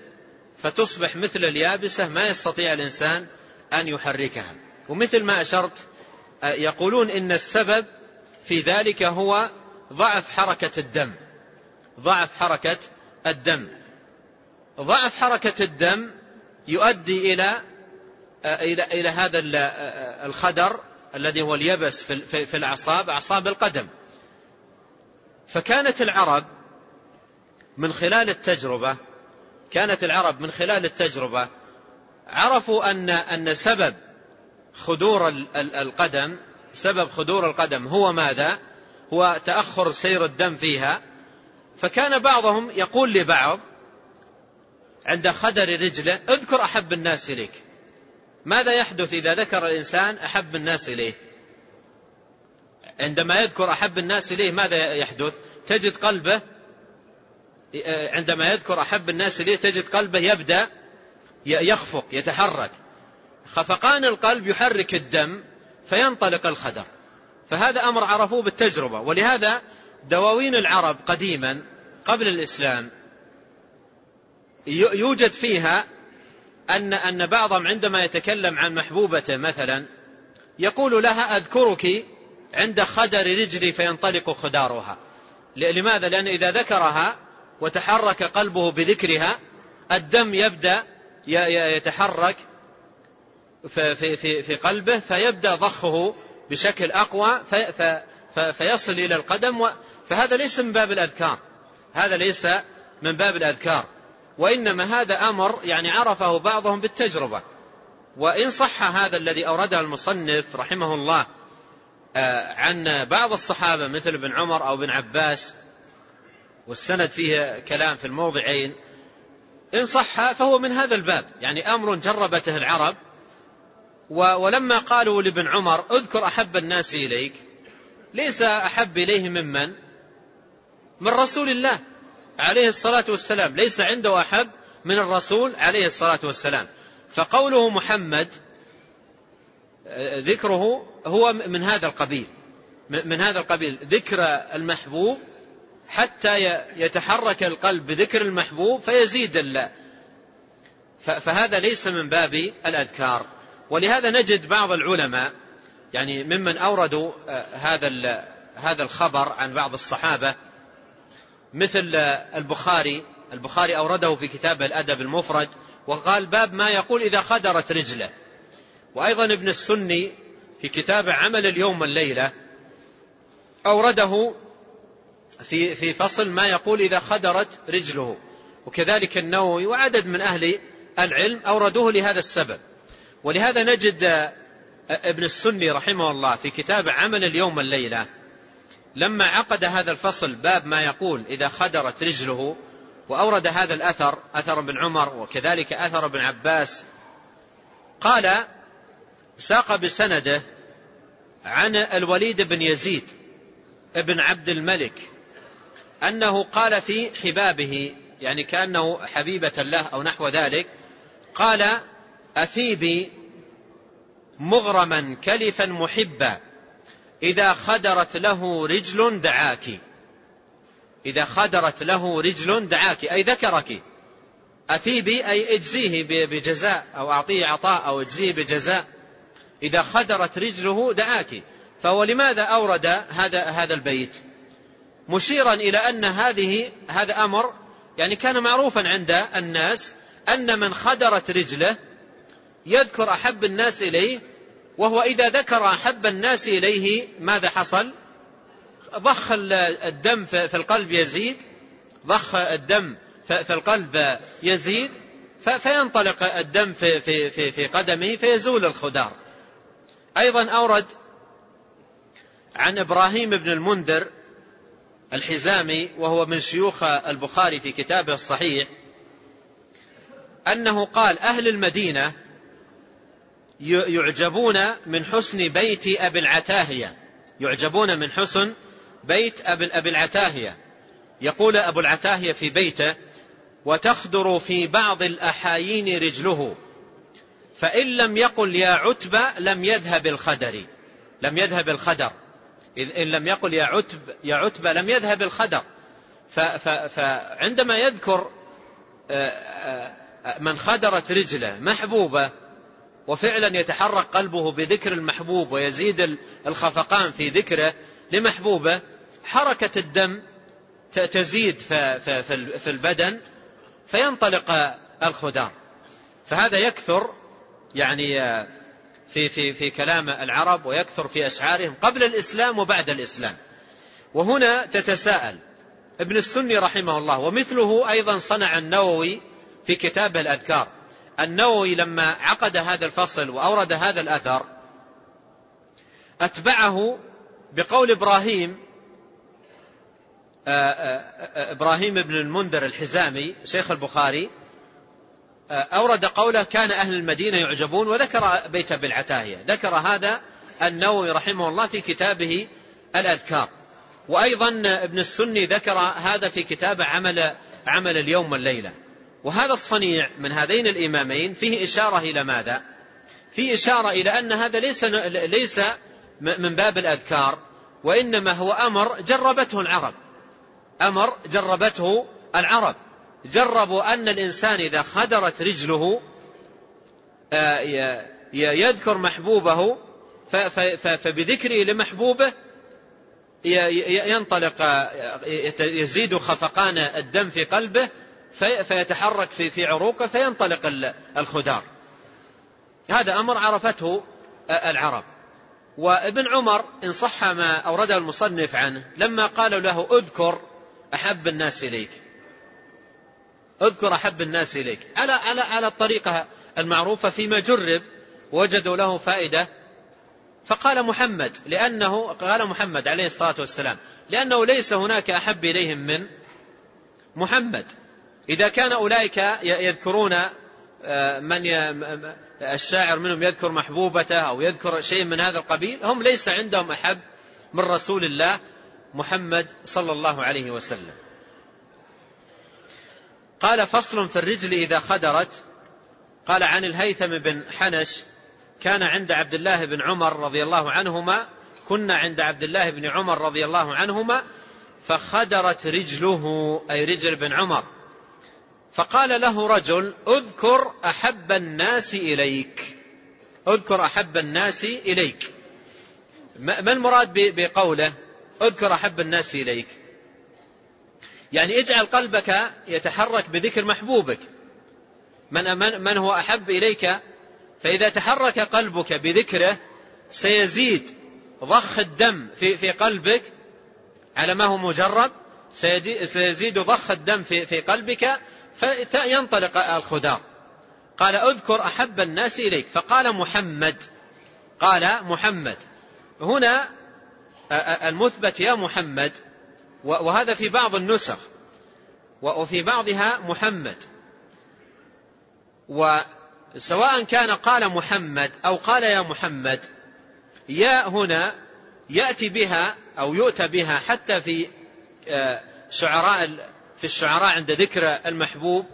Speaker 2: فتصبح مثل اليابسة ما يستطيع الإنسان أن يحركها. ومثل ما أشرت يقولون إن السبب في ذلك هو ضعف حركة الدم. ضعف حركة الدم. ضعف حركة الدم يؤدي إلى إلى إلى هذا الخدر الذي هو اليبس في الأعصاب أعصاب القدم. فكانت العرب من خلال التجربة كانت العرب من خلال التجربة عرفوا أن أن سبب خدور القدم سبب خدور القدم هو ماذا؟ هو تأخر سير الدم فيها. فكان بعضهم يقول لبعض عند خدر رجله اذكر أحب الناس إليك. ماذا يحدث إذا ذكر الإنسان أحب الناس إليه؟ عندما يذكر أحب الناس إليه ماذا يحدث؟ تجد قلبه عندما يذكر أحب الناس إليه تجد قلبه يبدأ يخفق يتحرك. خفقان القلب يحرك الدم فينطلق الخدر فهذا أمر عرفوه بالتجربة ولهذا دواوين العرب قديما قبل الإسلام يوجد فيها أن أن بعضهم عندما يتكلم عن محبوبته مثلا يقول لها أذكرك عند خدر رجلي فينطلق خدارها لماذا؟ لأن إذا ذكرها وتحرك قلبه بذكرها الدم يبدأ يتحرك في, في, في قلبه فيبدأ ضخه بشكل أقوى في فيصل إلى القدم فهذا ليس من باب الأذكار. هذا ليس من باب الأذكار. وإنما هذا أمر يعني عرفه بعضهم بالتجربة. وإن صح هذا الذي أورده المصنف رحمه الله آه، عن بعض الصحابة مثل ابن عمر أو ابن عباس والسند فيه كلام في الموضعين إن صح فهو من هذا الباب. يعني أمر جربته العرب ولما قالوا لابن عمر اذكر أحب الناس إليك ليس أحب إليه ممن؟ من رسول الله عليه الصلاة والسلام ليس عنده أحب من الرسول عليه الصلاة والسلام. فقوله محمد ذكره هو من هذا القبيل من هذا القبيل ذكر المحبوب حتى يتحرك القلب بذكر المحبوب فيزيد الله فهذا ليس من باب الأذكار. ولهذا نجد بعض العلماء يعني ممن أوردوا آه، هذا هذا الخبر عن بعض الصحابة مثل آه، البخاري. البخاري أورده في كتابه الأدب المفرد وقال باب ما يقول إذا خدرت رجله. وأيضا ابن السني في كتاب عمل اليوم والليلة أورده في في فصل ما يقول إذا خدرت رجله. وكذلك النووي وعدد من أهل العلم أوردوه لهذا السبب. ولهذا نجد ابن السني رحمه الله في كتاب عمل اليوم والليلة لما عقد هذا الفصل باب ما يقول إذا خدرت رجله وأورد هذا الأثر أثر ابن عمر وكذلك أثر ابن عباس قال ساق بسنده عن الوليد بن يزيد ابن عبد الملك أنه قال في حبابه يعني كأنه حبيبة له أو نحو ذلك قال أثيبي مغرما كلفا محبا إذا خدرت له رجل دعاك. إذا خدرت له رجل دعاك أي ذكرك. أثيبي أي أجزيه بجزاء أو أعطيه عطاء أو أجزيه بجزاء. إذا خدرت رجله دعاك. فهو لماذا أورد هذا هذا البيت؟ مشيرا إلى أن هذه هذا أمر يعني كان معروفا عند الناس أن من خدرت رجله يذكر أحب الناس إليه وهو إذا ذكر أحب الناس إليه ماذا حصل؟ ضخ الدم في القلب يزيد ضخ الدم في القلب يزيد فينطلق الدم في, في, في, في قدمه فيزول الخدار. أيضا أورد عن إبراهيم بن المنذر الحزامي وهو من شيوخ البخاري في كتابه الصحيح أنه قال أهل المدينة يعجبون من حسن بيت أبي العتاهية. يعجبون من حسن بيت أبي العتاهية. يقول أبو العتاهية في بيته وتخدر في بعض الأحايين رجله. فإن لم يقل يا عتبة لم يذهب الخدر. لم يذهب الخدر. إن لم يقل يا عتب يا عتبة لم يذهب الخدر. فعندما يذكر آه، آه، من خدرت رجله محبوبة وفعلا يتحرك قلبه بذكر المحبوب ويزيد الخفقان في ذكره لمحبوبه حركة الدم تزيد في البدن فينطلق الخدار فهذا يكثر يعني في في في كلام العرب ويكثر في أشعارهم قبل الإسلام وبعد الإسلام. وهنا تتساءل ابن السني رحمه الله ومثله أيضا صنع النووي في كتابه الأذكار. النووي لما عقد هذا الفصل وأورد هذا الأثر أتبعه بقول إبراهيم آه، آه، آه، إبراهيم بن المنذر الحزامي شيخ البخاري أورد قوله كان أهل المدينة يعجبون وذكر بيت بالعتاهية ذكر هذا النووي رحمه الله في كتابه الأذكار. وأيضا ابن السني ذكر هذا في كتاب عمل عمل اليوم والليلة. وهذا الصنيع من هذين الإمامين فيه إشارة إلى ماذا؟ فيه إشارة إلى أن هذا ليس ليس من باب الأذكار وإنما هو أمر جربته العرب أمر جربته العرب جربوا أن الإنسان إذا خدرت رجله آه، يذكر محبوبه فبذكره لمحبوبه ينطلق آه، يزيد خفقان الدم في قلبه فيتحرك في في عروقه فينطلق الخدار. هذا أمر عرفته العرب. وابن عمر إن صح ما أورده المصنف عنه لما قالوا له اذكر أحب الناس إليك. اذكر أحب الناس إليك. على على على الطريقة المعروفة فيما جرب وجدوا له فائدة. فقال محمد لأنه قال محمد عليه الصلاة والسلام لأنه ليس هناك أحب إليهم من محمد. إذا كان أولئك يذكرون آه، من الشاعر منهم يذكر محبوبته أو يذكر شيء من هذا القبيل هم ليس عندهم أحب من رسول الله محمد صلى الله عليه وسلم. قال فصل في الرجل إذا خدرت. قال عن الهيثم بن حنش كان عند عبد الله بن عمر رضي الله عنهما كنا عند عبد الله بن عمر رضي الله عنهما فخدرت رجله أي رجل بن عمر. فقال له رجل اذكر أحب الناس إليك. اذكر أحب الناس إليك. ما المراد بقوله؟ اذكر أحب الناس إليك. يعني اجعل قلبك يتحرك بذكر محبوبك. من, من, من هو أحب إليك؟ فإذا تحرك قلبك بذكره سيزيد ضخ الدم في, في قلبك. على ما هو مجرب؟ سيزيد ضخ الدم في, في قلبك. فينطلق الخدار قال اذكر أحب الناس إليك. فقال محمد. قال محمد. هنا المثبت يا محمد. وهذا في بعض النسخ. وفي بعضها محمد. وسواء كان قال محمد أو قال يا محمد يا هنا يأتي بها أو يؤتى بها حتى في آه، شعراء في الشعراء عند ذكر المحبوب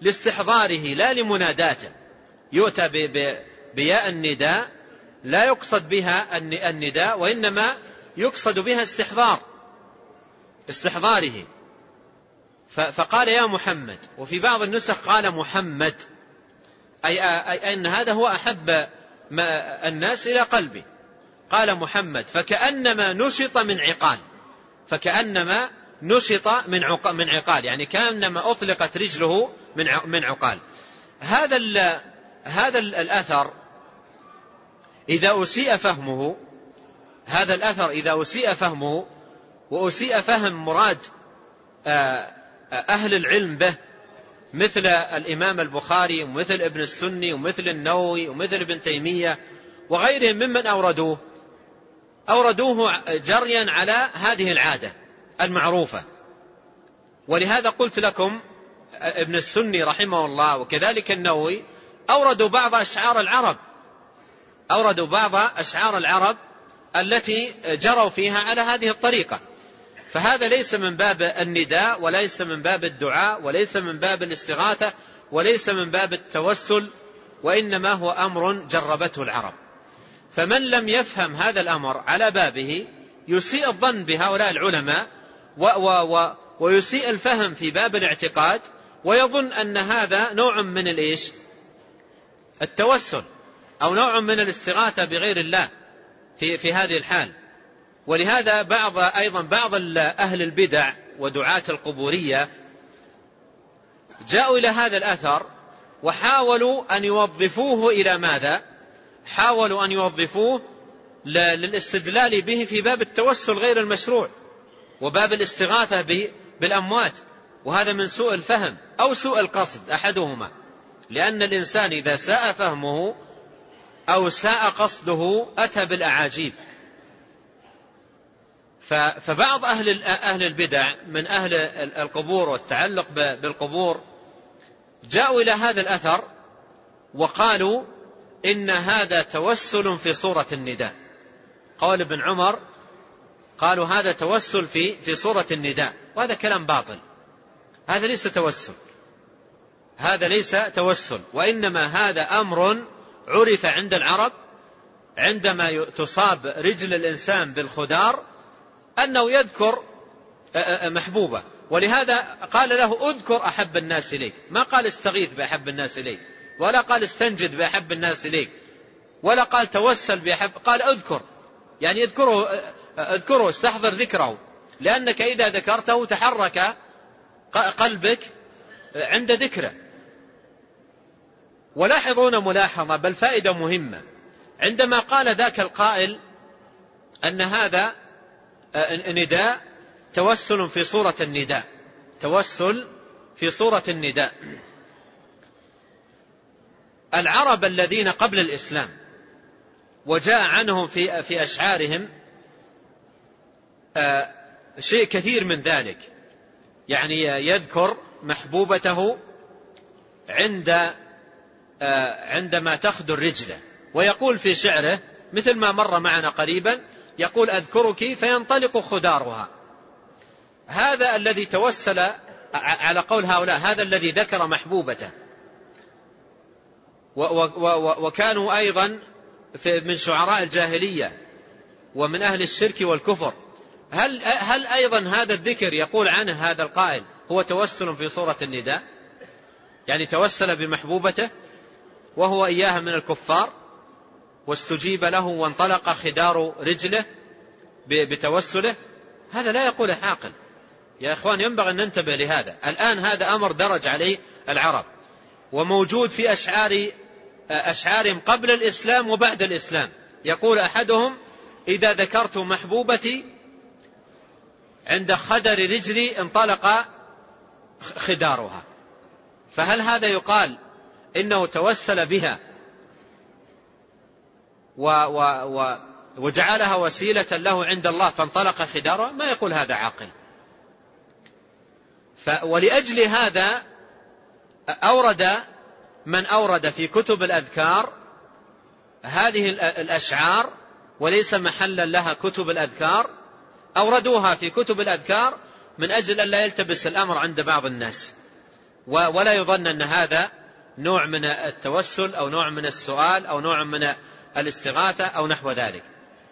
Speaker 2: لاستحضاره لا لمناداته. يؤتى بياء النداء لا يقصد بها النداء وإنما يقصد بها استحضار استحضاره. فقال يا محمد وفي بعض النسخ قال محمد أي, أي أن هذا هو أحب الناس إلى قلبي. قال محمد فكأنما نشط من عقال فكأنما نشط من من عقال يعني كأنما أطلقت رجله من من عقال. هذا هذا الأثر إذا أسيء فهمه هذا الأثر إذا أسيء فهمه وأسيء فهم مراد آه، أهل العلم به مثل الإمام البخاري ومثل ابن السني ومثل النووي ومثل ابن تيمية وغيرهم ممن أوردوه أوردوه جريا على هذه العادة. المعروفة. ولهذا قلت لكم ابن السني رحمه الله وكذلك النووي أوردوا بعض أشعار العرب. أوردوا بعض أشعار العرب التي جروا فيها على هذه الطريقة. فهذا ليس من باب النداء وليس من باب الدعاء وليس من باب الاستغاثة وليس من باب التوسل وإنما هو أمر جربته العرب. فمن لم يفهم هذا الأمر على بابه يسيء الظن بهؤلاء العلماء و و و ويسيء الفهم في باب الاعتقاد ويظن أن هذا نوع من الإيش؟ التوسل أو نوع من الاستغاثة بغير الله في, في هذه الحال. ولهذا بعض أيضا بعض أهل البدع ودعاة القبورية جاءوا إلى هذا الأثر وحاولوا أن يوظفوه إلى ماذا؟ حاولوا أن يوظفوه للاستدلال به في باب التوسل غير المشروع. وباب الاستغاثة بالأموات وهذا من سوء الفهم أو سوء القصد أحدهما لأن الإنسان إذا ساء فهمه أو ساء قصده أتى بالأعاجيب. فبعض أهل أهل البدع من أهل القبور والتعلق بالقبور جاءوا إلى هذا الأثر وقالوا إن هذا توسل في صورة النداء. قول ابن عمر قالوا هذا توسل في في صورة النداء. وهذا كلام باطل. هذا ليس توسل. هذا ليس توسل. وإنما هذا أمر عرف عند العرب عندما تصاب رجل الإنسان بالخدار أنه يذكر محبوبة. ولهذا قال له اذكر أحب الناس إليك. ما قال استغيث بأحب الناس إليك. ولا قال استنجد بأحب الناس إليك. ولا قال توسل بأحب قال اذكر. يعني اذكره اذكره استحضر ذكره. لأنك إذا ذكرته تحرك قلبك عند ذكره. ولاحظون ملاحظة بل فائدة مهمة. عندما قال ذاك القائل أن هذا نداء توسل في صورة النداء. توسل في صورة النداء. العرب الذين قبل الإسلام وجاء عنهم في في أشعارهم شيء كثير من ذلك. يعني يذكر محبوبته عند عندما تخدر رجله. ويقول في شعره مثل ما مر معنا قريبا يقول أذكرك فينطلق خدارها. هذا الذي توسل على قول هؤلاء هذا الذي ذكر محبوبته. وكانوا أيضا من شعراء الجاهلية ومن أهل الشرك والكفر. هل, هل أيضا هذا الذكر يقول عنه هذا القائل هو توسل في صورة النداء؟ يعني توسل بمحبوبته وهو إياها من الكفار واستجيب له وانطلق خدار رجله بتوسله؟ هذا لا يقول عاقل يا إخوان ينبغي أن ننتبه لهذا. الآن هذا أمر درج عليه العرب وموجود في أشعار أشعارهم قبل الإسلام وبعد الإسلام. يقول أحدهم إذا ذكرت محبوبتي عند خدر رجلي انطلق خدارها فهل هذا يقال إنه توسل بها و و و وجعلها وسيلة له عند الله فانطلق خدارها ما يقول هذا عاقل. ولأجل هذا أورد من أورد في كتب الأذكار هذه الأشعار وليس محلا لها كتب الأذكار أوردوها في كتب الأذكار من أجل أن لا يلتبس الأمر عند بعض الناس. ولا يظن أن هذا نوع من التوسل أو نوع من السؤال أو نوع من الاستغاثة أو نحو ذلك.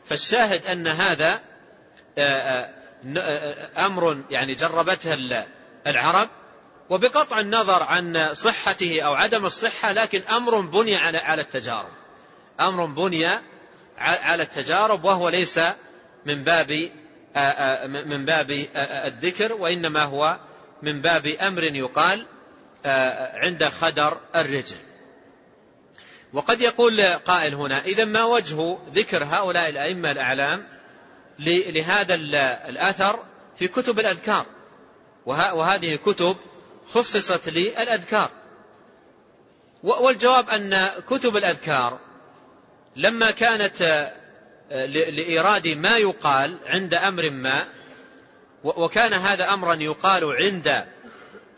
Speaker 2: فالشاهد أن هذا أمر يعني جربته العرب وبقطع النظر عن صحته أو عدم الصحة لكن أمر بني على على التجارب. أمر بني على التجارب وهو ليس من باب من باب الذكر وإنما هو من باب أمر يقال عند خدر الرجل. وقد يقول قائل هنا إذا ما وجه ذكر هؤلاء الأئمة الأعلام لهذا الأثر في كتب الأذكار؟ وهذه كتب خصصت للأذكار. والجواب أن كتب الأذكار لما كانت لإيراد ما يقال عند أمر ما وكان هذا أمرا يقال عند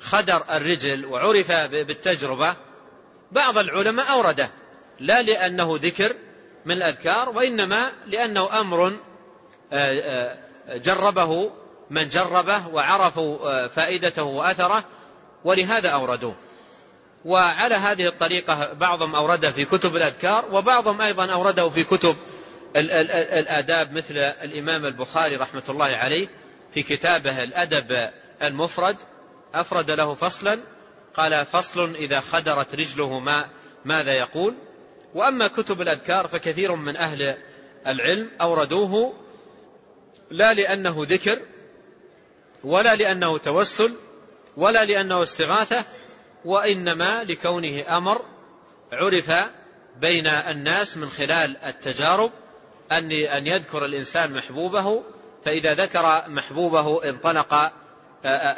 Speaker 2: خدر الرجل وعرف بالتجربة بعض العلماء أورده لا لأنه ذكر من الأذكار وإنما لأنه أمر جربه من جربه وعرفوا فائدته وأثره ولهذا أوردوه. وعلى هذه الطريقة بعضهم أورده في كتب الأذكار وبعضهم أيضا أورده في كتب الآداب مثل الإمام البخاري رحمة الله عليه في كتابه الأدب المفرد أفرد له فصلا قال فصل إذا خدرت رجله ما ماذا يقول؟ وأما كتب الأذكار فكثير من أهل العلم أوردوه لا لأنه ذكر ولا لأنه توسل ولا لأنه استغاثة وإنما لكونه أمر عرف بين الناس من خلال التجارب أن أن يذكر الإنسان محبوبه فإذا ذكر محبوبه انطلق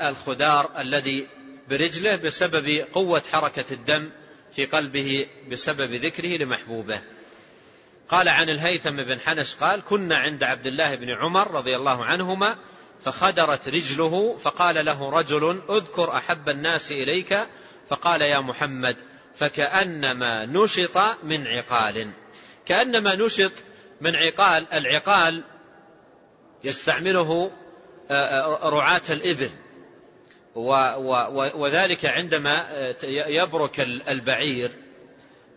Speaker 2: الخدار الذي برجله بسبب قوة حركة الدم في قلبه بسبب ذكره لمحبوبه. قال عن الهيثم بن حنش قال كنا عند عبد الله بن عمر رضي الله عنهما فخدرت رجله فقال له رجل اذكر أحب الناس إليك فقال يا محمد فكأنما نشط من عقال كأنما نشط من عقال العقال يستعمله رعاة الإبل. وذلك عندما يبرك البعير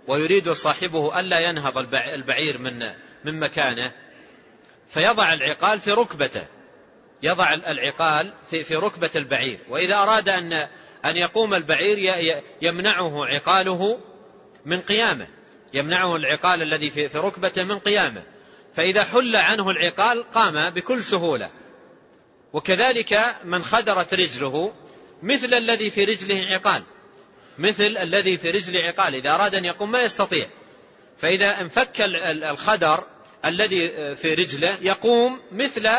Speaker 2: ويريد صاحبه ألا ينهض البعير من من مكانه فيضع العقال في ركبته. يضع العقال في في ركبة البعير. وإذا أراد أن أن يقوم البعير يمنعه عقاله من قيامه. يمنعه العقال الذي في ركبته من قيامه. فإذا حل عنه العقال قام بكل سهولة. وكذلك من خدرت رجله مثل الذي في رجله عقال. مثل الذي في رجله عقال. إذا أراد أن يقوم ما يستطيع. فإذا انفك الخدر الذي في رجله يقوم مثل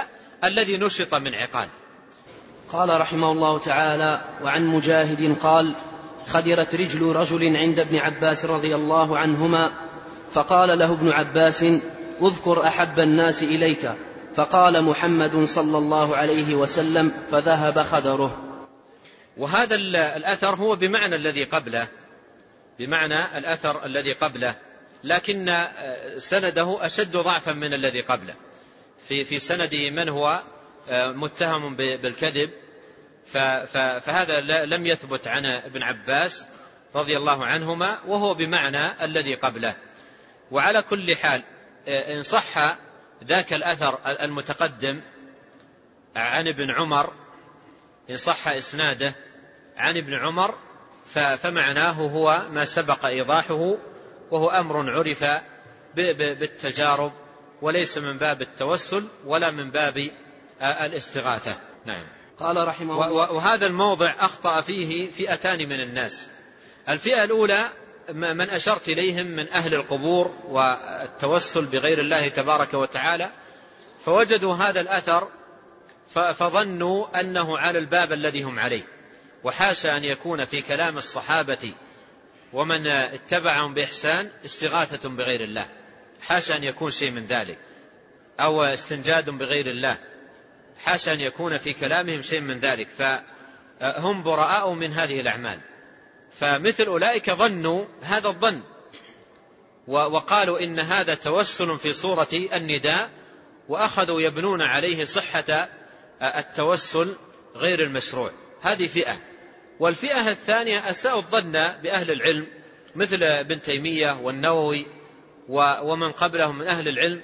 Speaker 2: الذي نشط من عقال.
Speaker 1: قال رحمه الله تعالى وعن مجاهد قال خدرت رجل رجل عند ابن عباس رضي الله عنهما فقال له ابن عباس اذكر أحب الناس إليك. فقال محمد صلى الله عليه وسلم فذهب خدره.
Speaker 2: وهذا الأثر هو بمعنى الذي قبله بمعنى الأثر الذي قبله لكن سنده أشد ضعفا من الذي قبله. في في سنده من هو متهم بالكذب فهذا لم يثبت عن ابن عباس رضي الله عنهما وهو بمعنى الذي قبله. وعلى كل حال إن صح ذاك الأثر المتقدم عن ابن عمر إن صح إسناده عن ابن عمر فمعناه هو ما سبق إيضاحه وهو أمر عرف بالتجارب وليس من باب التوسل ولا من باب الاستغاثة. نعم.
Speaker 1: قال رحمه الله.
Speaker 2: وهذا الموضع أخطأ فيه فئتان من الناس. الفئة الأولى من أشرت إليهم من أهل القبور والتوسل بغير الله تبارك وتعالى فوجدوا هذا الأثر فظنوا أنه على الباب الذي هم عليه. وحاشا أن يكون في كلام الصحابة ومن اتبعهم بإحسان استغاثة بغير الله. حاشا أن يكون شيء من ذلك. أو استنجاد بغير الله. حاشا أن يكون في كلامهم شيء من ذلك. فهم براء من هذه الأعمال. فمثل أولئك ظنوا هذا الظن. وقالوا إن هذا توسل في صورة النداء وأخذوا يبنون عليه صحة التوسل غير المشروع. هذه فئة. والفئة الثانية أساءوا الظن بأهل العلم مثل ابن تيمية والنووي ومن قبلهم من أهل العلم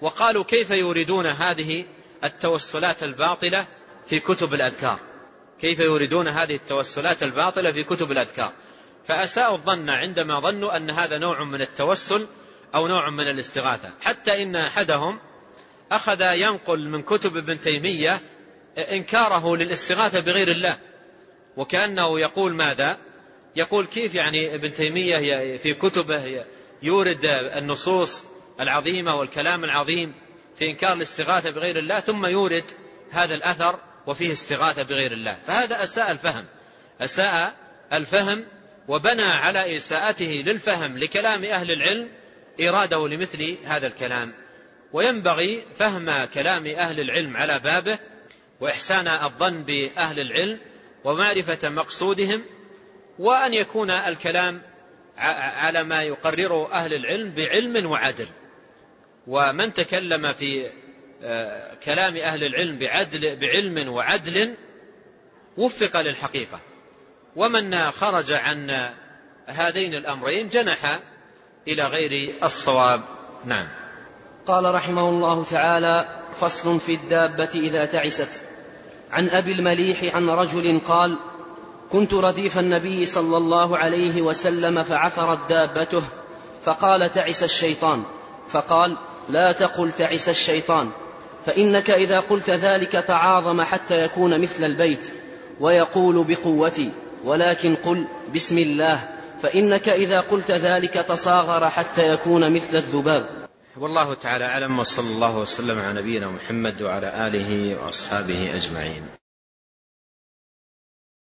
Speaker 2: وقالوا كيف يريدون هذه التوسلات الباطلة في كتب الأذكار. كيف يريدون هذه التوسلات الباطلة في كتب الأذكار؟ فأساءوا الظن عندما ظنوا أن هذا نوع من التوسل أو نوع من الاستغاثة. حتى إن أحدهم أخذ ينقل من كتب ابن تيمية إنكاره للاستغاثة بغير الله. وكأنه يقول ماذا؟ يقول كيف يعني ابن تيمية في كتبه يورد النصوص العظيمة والكلام العظيم في إنكار الاستغاثة بغير الله ثم يورد هذا الأثر وفيه استغاثة بغير الله. فهذا أساء الفهم. أساء الفهم وبنى على إساءته للفهم لكلام أهل العلم إراده لمثل هذا الكلام. وينبغي فهم كلام أهل العلم على بابه وإحسان الظن بأهل العلم ومعرفة مقصودهم وأن يكون الكلام على ما يقرره أهل العلم بعلم وعدل. ومن تكلم في آه، كلام أهل العلم بعدل بعلم وعدل وفق للحقيقة. ومن خرج عن هذين الأمرين جنح إلى غير الصواب. نعم.
Speaker 1: قال رحمه الله تعالى فصل في الدابة إذا تعست. عن أبي المليح عن رجل قال كنت رديف النبي صلى الله عليه وسلم فعثرت دابته فقال تعس الشيطان. فقال لا تقل تعس الشيطان فإنك إذا قلت ذلك تعاظم حتى يكون مثل البيت ويقول بقوتي ولكن قل بسم الله فإنك إذا قلت ذلك تصاغر حتى يكون مثل الذباب.
Speaker 2: والله تعالى أعلم وصلى الله وسلم على نبينا محمد وعلى آله وأصحابه أجمعين.